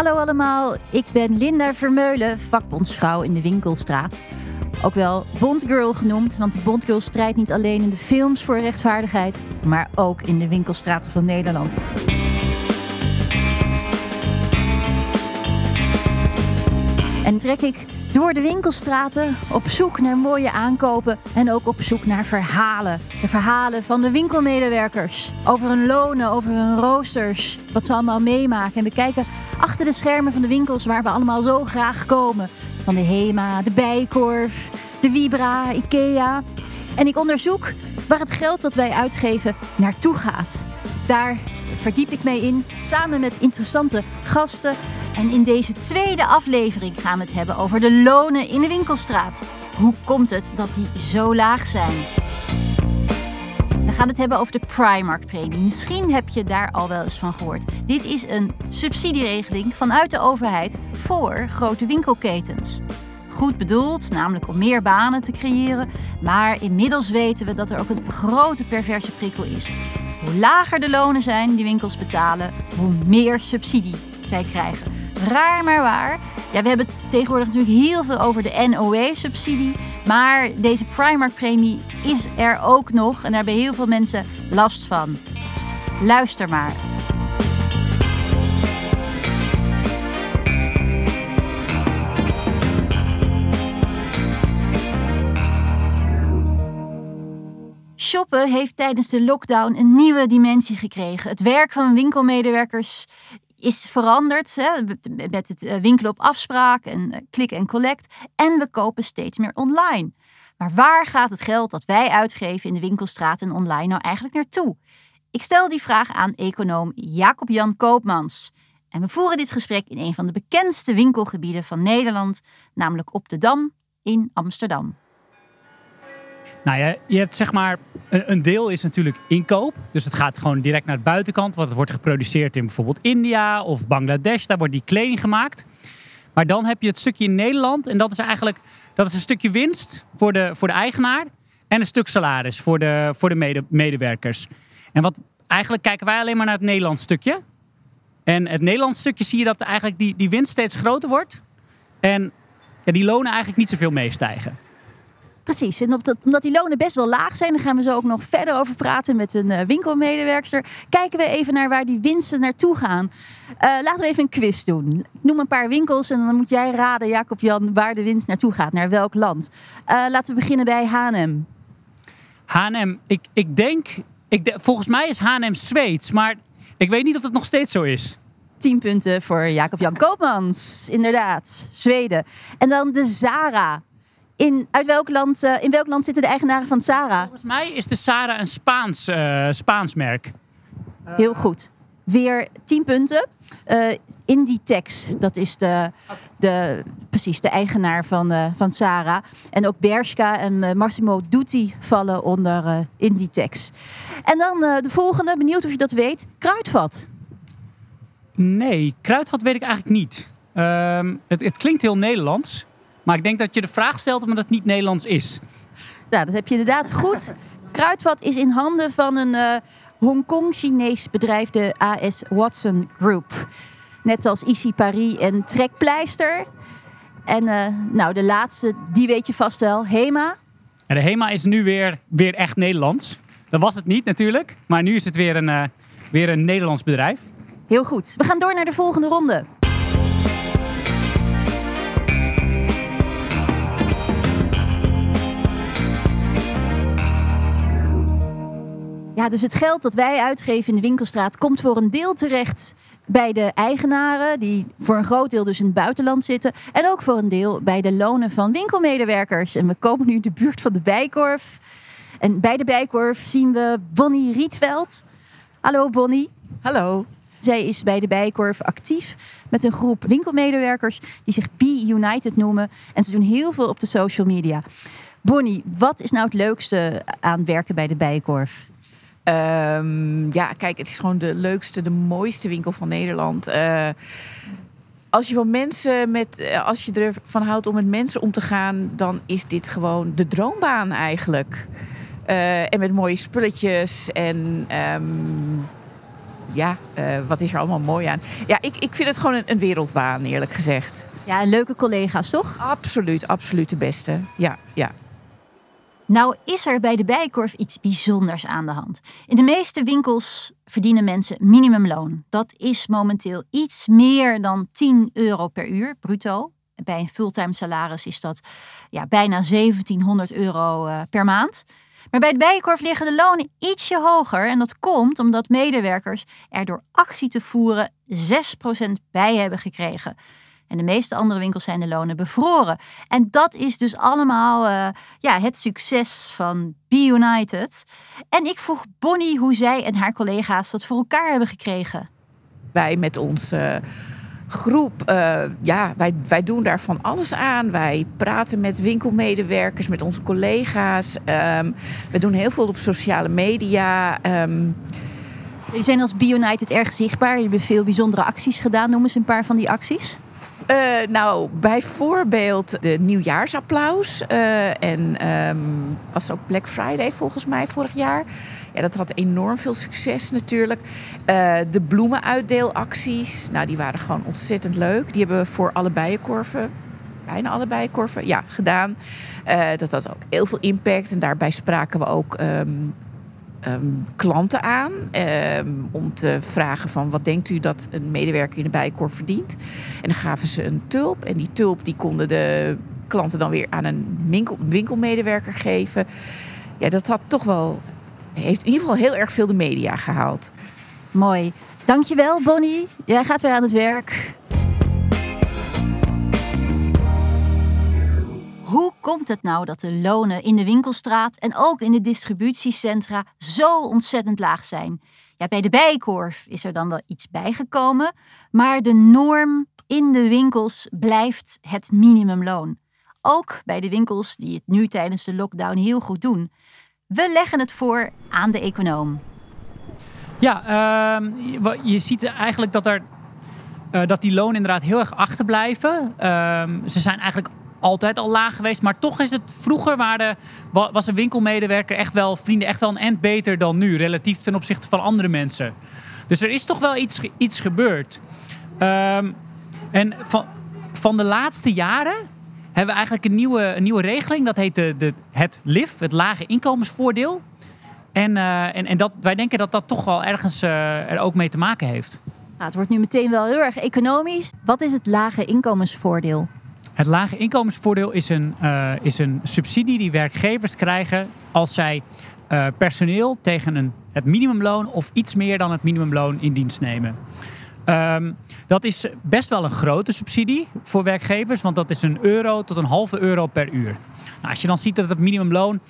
Hallo allemaal, ik ben Linda Vermeulen, vakbondsvrouw in de Winkelstraat. Ook wel Bondgirl genoemd, want de Bondgirl strijdt niet alleen in de films voor rechtvaardigheid, maar ook in de winkelstraten van Nederland. En trek ik door de winkelstraten op zoek naar mooie aankopen en ook op zoek naar verhalen. De verhalen van de winkelmedewerkers over hun lonen, over hun roosters, wat ze allemaal meemaken. En we kijken achter de schermen van de winkels waar we allemaal zo graag komen. Van de Hema, de Bijkorf, de Vibra, Ikea. En ik onderzoek waar het geld dat wij uitgeven naartoe gaat. Daar verdiep ik mee in, samen met interessante gasten. En in deze tweede aflevering gaan we het hebben over de lonen in de winkelstraat. Hoe komt het dat die zo laag zijn? We gaan het hebben over de Primark-premie. Misschien heb je daar al wel eens van gehoord. Dit is een subsidieregeling vanuit de overheid voor grote winkelketens. Goed bedoeld, namelijk om meer banen te creëren. Maar inmiddels weten we dat er ook een grote perverse prikkel is. Hoe lager de lonen zijn die winkels betalen, hoe meer subsidie zij krijgen. Raar maar waar. Ja, we hebben tegenwoordig natuurlijk heel veel over de NOW-subsidie. Maar deze Primark-premie is er ook nog. En daar hebben heel veel mensen last van. Luister maar. Shoppen heeft tijdens de lockdown een nieuwe dimensie gekregen. Het werk van winkelmedewerkers is veranderd hè, met het eh, winkelen op afspraak en klik en collect. En we kopen steeds meer online. Maar waar gaat het geld dat wij uitgeven in de winkelstraat en online nou eigenlijk naartoe? Ik stel die vraag aan econoom Jacob-Jan Koopmans. En we voeren dit gesprek in een van de bekendste winkelgebieden van Nederland, namelijk op de Dam in Amsterdam. Nou ja, je hebt zeg maar, een, deel is natuurlijk inkoop. Dus het gaat gewoon direct naar de buitenkant. Want het wordt geproduceerd in bijvoorbeeld India of Bangladesh. Daar wordt die kleding gemaakt. Maar dan heb je het stukje in Nederland. En dat is eigenlijk dat is een stukje winst voor de, voor de eigenaar. En een stuk salaris voor de, voor de mede, medewerkers. En wat eigenlijk kijken wij alleen maar naar het Nederlands stukje. En het Nederlands stukje zie je dat eigenlijk die, die winst steeds groter wordt. En ja, die lonen eigenlijk niet zoveel meestijgen. Precies, en omdat die lonen best wel laag zijn, daar gaan we zo ook nog verder over praten met een uh, winkelmedewerkster. Kijken we even naar waar die winsten naartoe gaan. Uh, laten we even een quiz doen. Ik noem een paar winkels en dan moet jij raden, Jacob-Jan, waar de winst naartoe gaat, naar welk land. Uh, laten we beginnen bij H&M. H&M, ik, ik denk, ik de, volgens mij is H&M Zweeds, maar ik weet niet of het nog steeds zo is. 10 punten voor Jacob-Jan Koopmans. Inderdaad, Zweden. En dan de Zara. In, uit welk land, uh, in welk land zitten de eigenaren van Zara? Volgens mij is de Zara een Spaans, uh, Spaans merk. Heel goed. Weer 10 punten. Uh, Inditex, dat is de, de, precies de eigenaar van, uh, van Zara. En ook Bershka en Massimo Dutti vallen onder Inditex. En dan de volgende, benieuwd of je dat weet, Kruidvat. Nee, Kruidvat weet ik eigenlijk niet. Uh, het, het klinkt heel Nederlands. Maar ik denk dat je de vraag stelt omdat het niet Nederlands is. Nou, dat heb je inderdaad goed. Kruidvat is in handen van een uh, Hongkong-Chinees bedrijf, de AS Watson Group. Net als Issy Paris en Trekpleister. En uh, nou, de laatste, die weet je vast wel, Hema. En de Hema is nu weer, weer echt Nederlands. Dat was het niet natuurlijk, maar nu is het weer een, uh, weer een Nederlands bedrijf. Heel goed. We gaan door naar de volgende ronde. Ja, dus het geld dat wij uitgeven in de winkelstraat komt voor een deel terecht bij de eigenaren, die voor een groot deel dus in het buitenland zitten. En ook voor een deel bij de lonen van winkelmedewerkers. En we komen nu in de buurt van de Bijkorf. En bij de Bijkorf zien we Bonnie Rietveld. Hallo Bonnie. Hallo. Zij is bij de Bijkorf actief met een groep winkelmedewerkers die zich Be United noemen. En ze doen heel veel op de social media. Bonnie, wat is nou het leukste aan werken bij de Bijkorf? Um, ja, kijk, het is gewoon de leukste, de mooiste winkel van Nederland. Uh, als je van mensen met, als je ervan houdt om met mensen om te gaan, dan is dit gewoon de droombaan eigenlijk. Uh, en met mooie spulletjes en um, ja, eh, wat is er allemaal mooi aan? Ja, ik, ik vind het gewoon een, een wereldbaan, eerlijk gezegd. Ja, en leuke collega's, toch? Absoluut, absoluut de beste. Ja, ja. Nou is er bij de Bijenkorf iets bijzonders aan de hand. In de meeste winkels verdienen mensen minimumloon. Dat is momenteel iets meer dan 10 euro per uur, bruto. Bij een fulltime salaris is dat ja, bijna 1700 euro uh, per maand. Maar bij de Bijenkorf liggen de lonen ietsje hoger. En dat komt omdat medewerkers er door actie te voeren 6% bij hebben gekregen. En de meeste andere winkels zijn de lonen bevroren. En dat is dus allemaal uh, ja, het succes van Be United. En ik vroeg Bonnie hoe zij en haar collega's dat voor elkaar hebben gekregen. Wij met ons. Uh groep, uh, ja, wij, wij doen daar van alles aan. Wij praten met winkelmedewerkers, met onze collega's. Um, we doen heel veel op sociale media. Um, Jullie zijn als BioUnited erg zichtbaar. Jullie hebben veel bijzondere acties gedaan. Noem eens een paar van die acties. Uh, nou, bijvoorbeeld de nieuwjaarsapplaus. Uh, en um, was ook Black Friday volgens mij vorig jaar. Ja, dat had enorm veel succes natuurlijk. Uh, de bloemenuitdeelacties, nou, die waren gewoon ontzettend leuk. Die hebben we voor alle bijenkorven, bijna alle bijenkorven, ja, gedaan. Dat had ook heel veel impact. En daarbij spraken we ook um, um, klanten aan. Um, om te vragen van wat denkt u dat een medewerker in de bijenkorf verdient. En dan gaven ze een tulp. En die tulp die konden de klanten dan weer aan een winkel, winkelmedewerker geven. Ja, dat had toch wel heeft in ieder geval heel erg veel de media gehaald. Mooi. Dankjewel, Bonnie. Jij gaat weer aan het werk. Hoe komt het nou dat de lonen in de winkelstraat en ook in de distributiecentra zo ontzettend laag zijn? Ja, bij de bijkorf is er dan wel iets bijgekomen, maar de norm in de winkels blijft het minimumloon. Ook bij de winkels die het nu tijdens de lockdown heel goed doen. We leggen het voor aan de econoom. Ja, uh, je ziet eigenlijk dat, er, uh, dat die lonen inderdaad heel erg achterblijven. Uh, ze zijn eigenlijk altijd al laag geweest. Maar toch is het vroeger waren, was een winkelmedewerker echt wel, vrienden, echt wel een end beter dan nu. Relatief ten opzichte van andere mensen. Dus er is toch wel iets, iets gebeurd. Um, en van, van de laatste jaren hebben we eigenlijk een nieuwe, een nieuwe regeling. Dat heet de, de, het LIF, het lage inkomensvoordeel. En, uh, en, en dat, wij denken dat dat toch wel ergens uh, er ook mee te maken heeft. Nou, het wordt nu meteen wel heel erg economisch. Wat is het lage inkomensvoordeel? Het lage inkomensvoordeel is een, uh, is een subsidie die werkgevers krijgen als zij personeel tegen een, het minimumloon of iets meer dan het minimumloon in dienst nemen. Um, dat is best wel een grote subsidie voor werkgevers, want dat is een euro tot een halve euro per uur. Nou, als je dan ziet dat het minimumloon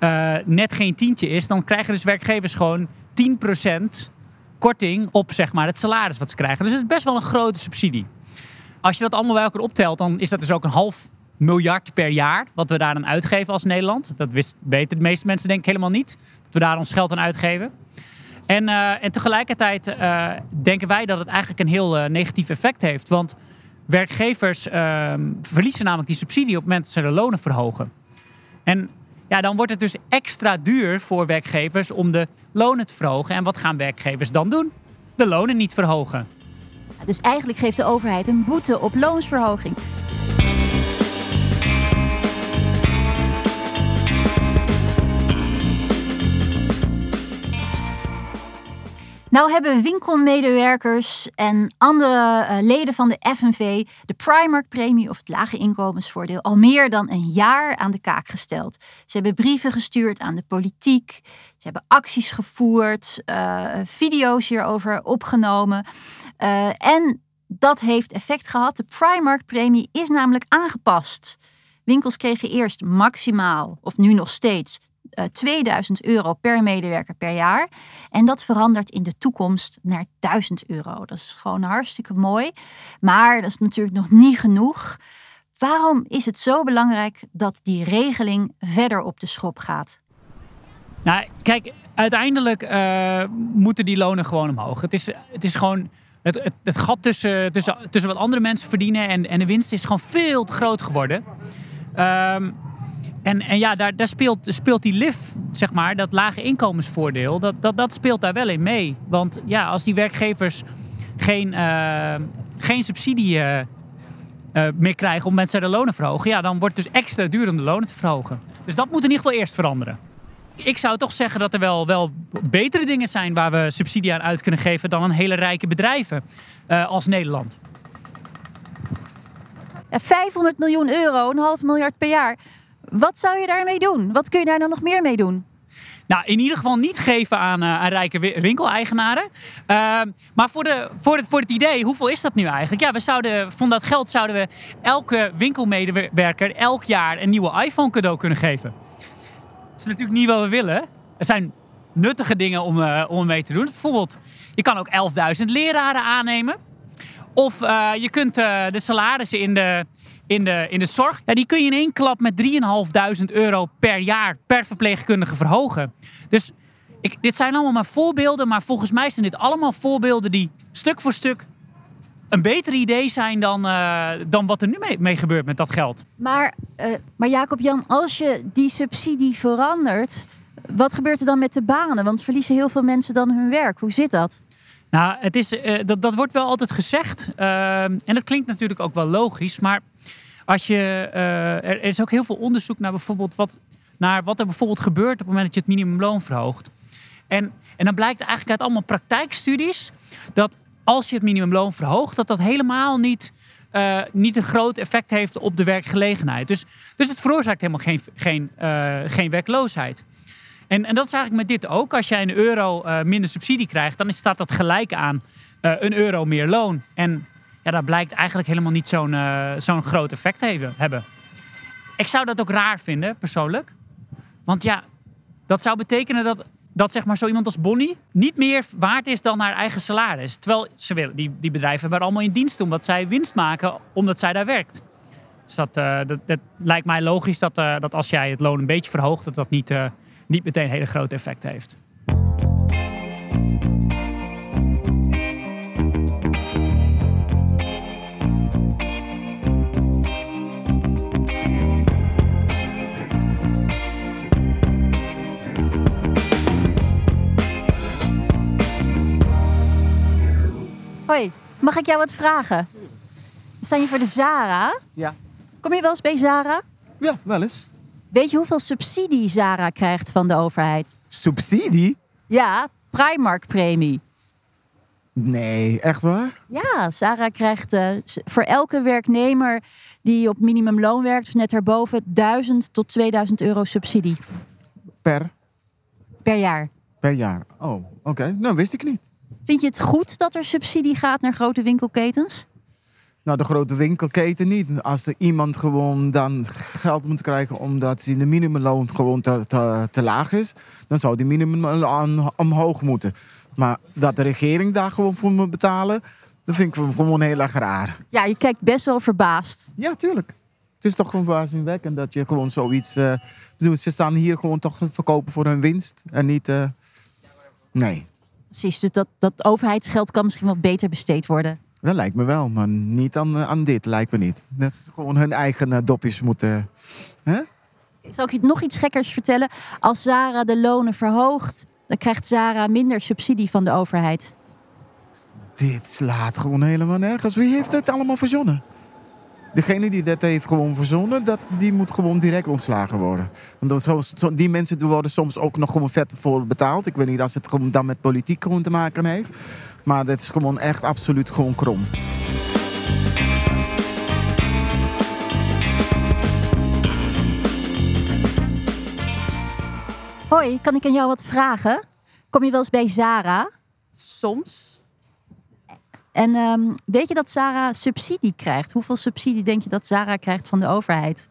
uh, net geen tientje is, dan krijgen dus werkgevers gewoon 10% korting op zeg maar, het salaris wat ze krijgen. Dus het is best wel een grote subsidie. Als je dat allemaal bij elkaar optelt, dan is dat dus ook een half miljard per jaar wat we daar aan uitgeven als Nederland. Dat weten de meeste mensen denk ik helemaal niet, dat we daar ons geld aan uitgeven. En, uh, en tegelijkertijd uh, denken wij dat het eigenlijk een heel uh, negatief effect heeft. Want werkgevers ehm, verliezen namelijk die subsidie op het moment dat ze de lonen verhogen. En ja, dan wordt het dus extra duur voor werkgevers om de lonen te verhogen. En wat gaan werkgevers dan doen? De lonen niet verhogen. Dus eigenlijk geeft de overheid een boete op loonsverhoging. Nou hebben winkelmedewerkers en andere uh, leden van de FNV de Primark-premie of het lage inkomensvoordeel al meer dan een jaar aan de kaak gesteld. Ze hebben brieven gestuurd aan de politiek, ze hebben acties gevoerd, uh, video's hierover opgenomen. Uh, en dat heeft effect gehad. De Primark-premie is namelijk aangepast. Winkels kregen eerst maximaal, of nu nog steeds, 2000 euro per medewerker per jaar. En dat verandert in de toekomst naar 1000 euro. Dat is gewoon hartstikke mooi. Maar dat is natuurlijk nog niet genoeg. Waarom is het zo belangrijk dat die regeling verder op de schop gaat? Nou, kijk, uiteindelijk uh, moeten die lonen gewoon omhoog. Het is, het is gewoon. Het, het, gat tussen, tussen, tussen wat andere mensen verdienen en, en de winst is gewoon veel te groot geworden. Um, En, en ja, daar, daar speelt, speelt die LIF, zeg maar, dat lage inkomensvoordeel, dat, dat, dat speelt daar wel in mee. Want ja, als die werkgevers geen, eh, geen subsidie eh, eh, meer krijgen om mensen de lonen verhogen, ja, dan wordt het dus extra duur om de lonen te verhogen. Dus dat moet in ieder geval eerst veranderen. Ik zou toch zeggen dat er wel, wel betere dingen zijn waar we subsidie aan uit kunnen geven dan een hele rijke bedrijven als Nederland. Ja, 500 miljoen euro, een half miljard per jaar. Wat zou je daarmee doen? Wat kun je daar dan nog meer mee doen? Nou, in ieder geval niet geven aan, uh, aan rijke winkeleigenaren. Uh, maar voor, de, voor, het, voor het idee, hoeveel is dat nu eigenlijk? Ja, we zouden, van dat geld zouden we elke winkelmedewerker elk jaar een nieuwe iPhone cadeau kunnen geven. Dat is natuurlijk niet wat we willen. Er zijn nuttige dingen om, uh, om mee te doen. Bijvoorbeeld, je kan ook 11.000 leraren aannemen. Of uh, je kunt de salarissen in de, in de, in de zorg, ja, die kun je in één klap met 3.500 euro per jaar per verpleegkundige verhogen. Dus ik, dit zijn allemaal maar voorbeelden, maar volgens mij zijn dit allemaal voorbeelden die stuk voor stuk een beter idee zijn dan, uh, dan wat er nu mee, gebeurt met dat geld. Maar, maar Jacob-Jan, als je die subsidie verandert, wat gebeurt er dan met de banen? Want verliezen heel veel mensen dan hun werk. Hoe zit dat? Nou, het is, uh, dat, dat wordt wel altijd gezegd. Uh, en dat klinkt natuurlijk ook wel logisch. Maar als je, uh, er is ook heel veel onderzoek naar bijvoorbeeld wat, naar wat er bijvoorbeeld gebeurt op het moment dat je het minimumloon verhoogt. En, en dan blijkt eigenlijk uit allemaal praktijkstudies dat als je het minimumloon verhoogt, dat dat helemaal niet, niet een groot effect heeft op de werkgelegenheid. Dus, dus het veroorzaakt helemaal geen, geen, geen werkloosheid. En, en dat is eigenlijk met dit ook. Als jij een euro uh, minder subsidie krijgt, dan staat dat gelijk aan uh, een euro meer loon. En ja, dat blijkt eigenlijk helemaal niet zo'n uh, zo'n groot effect hebben, hebben. Ik zou dat ook raar vinden, persoonlijk. Want ja, dat zou betekenen dat, dat zeg maar zo iemand als Bonnie niet meer waard is dan haar eigen salaris. Terwijl ze willen, die, die bedrijven hebben allemaal in dienst omdat zij winst maken, omdat zij daar werkt. Dus dat, dat, dat lijkt mij logisch dat, dat als jij het loon een beetje verhoogt, dat dat niet niet meteen hele grote effecten heeft. Hoi, mag ik jou wat vragen? Sta je voor de Zara? Ja. Kom je wel eens bij Zara? Ja, wel eens. Weet je hoeveel subsidie Zara krijgt van de overheid? Subsidie? Ja, Primark-premie. Nee, echt waar? Ja, Zara krijgt uh, voor elke werknemer die op minimumloon werkt, of net erboven, 1000 tot 2000 euro subsidie. Per? Per jaar. Per jaar. Oh, oké. Okay. Nou, wist ik niet. Vind je het goed dat er subsidie gaat naar grote winkelketens? Nou, de grote winkelketen niet. Als er iemand gewoon dan geld moet krijgen omdat de minimumloon gewoon te, te, te, laag is, dan zou die minimumloon omhoog moeten. Maar dat de regering daar gewoon voor moet betalen, dat vind ik gewoon heel erg raar. Ja, je kijkt best wel verbaasd. Ja, tuurlijk. Het is toch gewoon waanzinwekkend dat je gewoon zoiets uh, doet. Ze staan hier gewoon toch te verkopen voor hun winst en niet. Uh, nee. Precies, dus dat, dat overheidsgeld kan misschien wel beter besteed worden. Dat lijkt me wel, maar niet aan, aan dit, lijkt me niet. Dat ze gewoon hun eigen uh, dopjes moeten. Hè? Zal ik je nog iets gekkers vertellen? Als Zara de lonen verhoogt, dan krijgt Zara minder subsidie van de overheid. Dit slaat gewoon helemaal nergens. Wie heeft dit allemaal verzonnen? Degene die dit heeft gewoon verzonnen, dat, die moet gewoon direct ontslagen worden. Want dat, zo, die mensen worden soms ook nog gewoon vet voor betaald. Ik weet niet als het gewoon dan met politiek gewoon te maken heeft. Maar dat is gewoon echt absoluut gewoon krom. Hoi, kan ik aan jou wat vragen? Kom je wel eens bij Zara? Soms. En um, weet je dat Zara subsidie krijgt? Hoeveel subsidie denk je dat Zara krijgt van de overheid?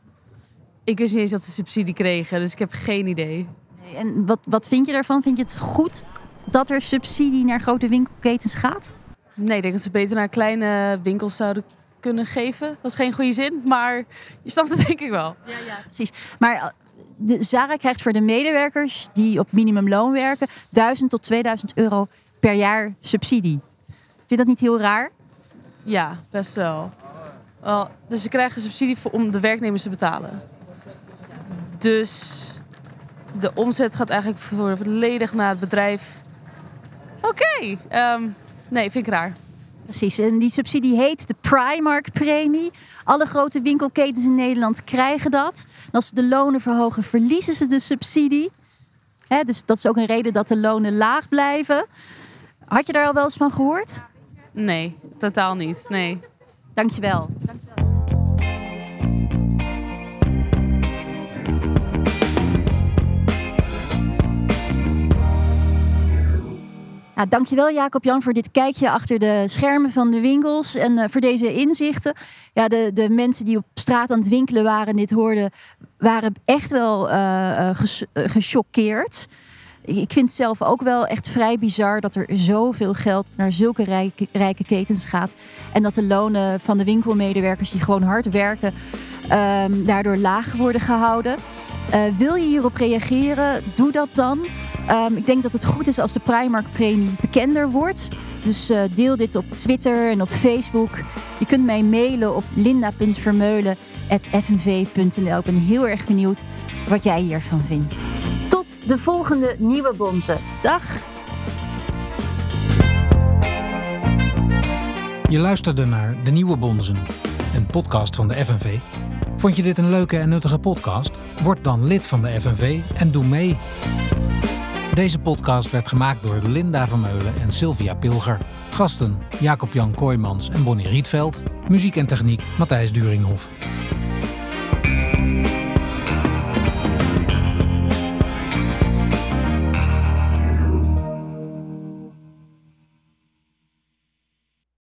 Ik wist niet eens dat ze subsidie kregen, dus ik heb geen idee. Nee, en wat, wat vind je daarvan? Vind je het goed dat er subsidie naar grote winkelketens gaat? Nee, ik denk dat ze beter naar kleine winkels zouden kunnen geven. Dat was geen goede zin, maar je snapt het denk ik wel. Ja, ja. precies. Maar de Zara krijgt voor de medewerkers die op minimumloon werken 1000 tot 2000 euro per jaar subsidie. Vind je dat niet heel raar? Ja, best wel. wel dus ze krijgen subsidie voor, om de werknemers te betalen. Dus de omzet gaat eigenlijk volledig naar het bedrijf. Oké, ehm, nee, vind ik raar. Precies, en die subsidie heet de Primark-premie. Alle grote winkelketens in Nederland krijgen dat. En als ze de lonen verhogen, verliezen ze de subsidie. Dus dat is ook een reden dat de lonen laag blijven. Had je daar al wel eens van gehoord? Nee, totaal niet. Nee. Dankjewel. Ja, dankjewel Jacob-Jan voor dit kijkje achter de schermen van de winkels en eh, voor deze inzichten. Ja, de, de mensen die op straat aan het winkelen waren en dit hoorden, waren echt wel eh, eh, ges- eh, gechoqueerd. Ik vind het zelf ook wel echt vrij bizar dat er zoveel geld naar zulke rijke, ketens gaat. En dat de lonen van de winkelmedewerkers die gewoon hard werken, ehm, daardoor laag worden gehouden. Eh, wil je hierop reageren? Doe dat dan. Ehm, ik denk dat het goed is als de Primark-premie bekender wordt. Dus eh, deel dit op Twitter en op Facebook. Je kunt mij mailen op linda.vermeulen.fnv.nl. Ik ben heel erg benieuwd wat jij hiervan vindt. De volgende nieuwe bonzen. Dag! Je luisterde naar De Nieuwe Bonzen, een podcast van de FNV. Vond je dit een leuke en nuttige podcast? Word dan lid van de FNV en doe mee. Deze podcast werd gemaakt door Linda Vermeulen en Sylvia Pilger. Gasten Jacob-Jan Kooijmans en Bonnie Rietveld. Muziek en techniek Matthijs Duringhof.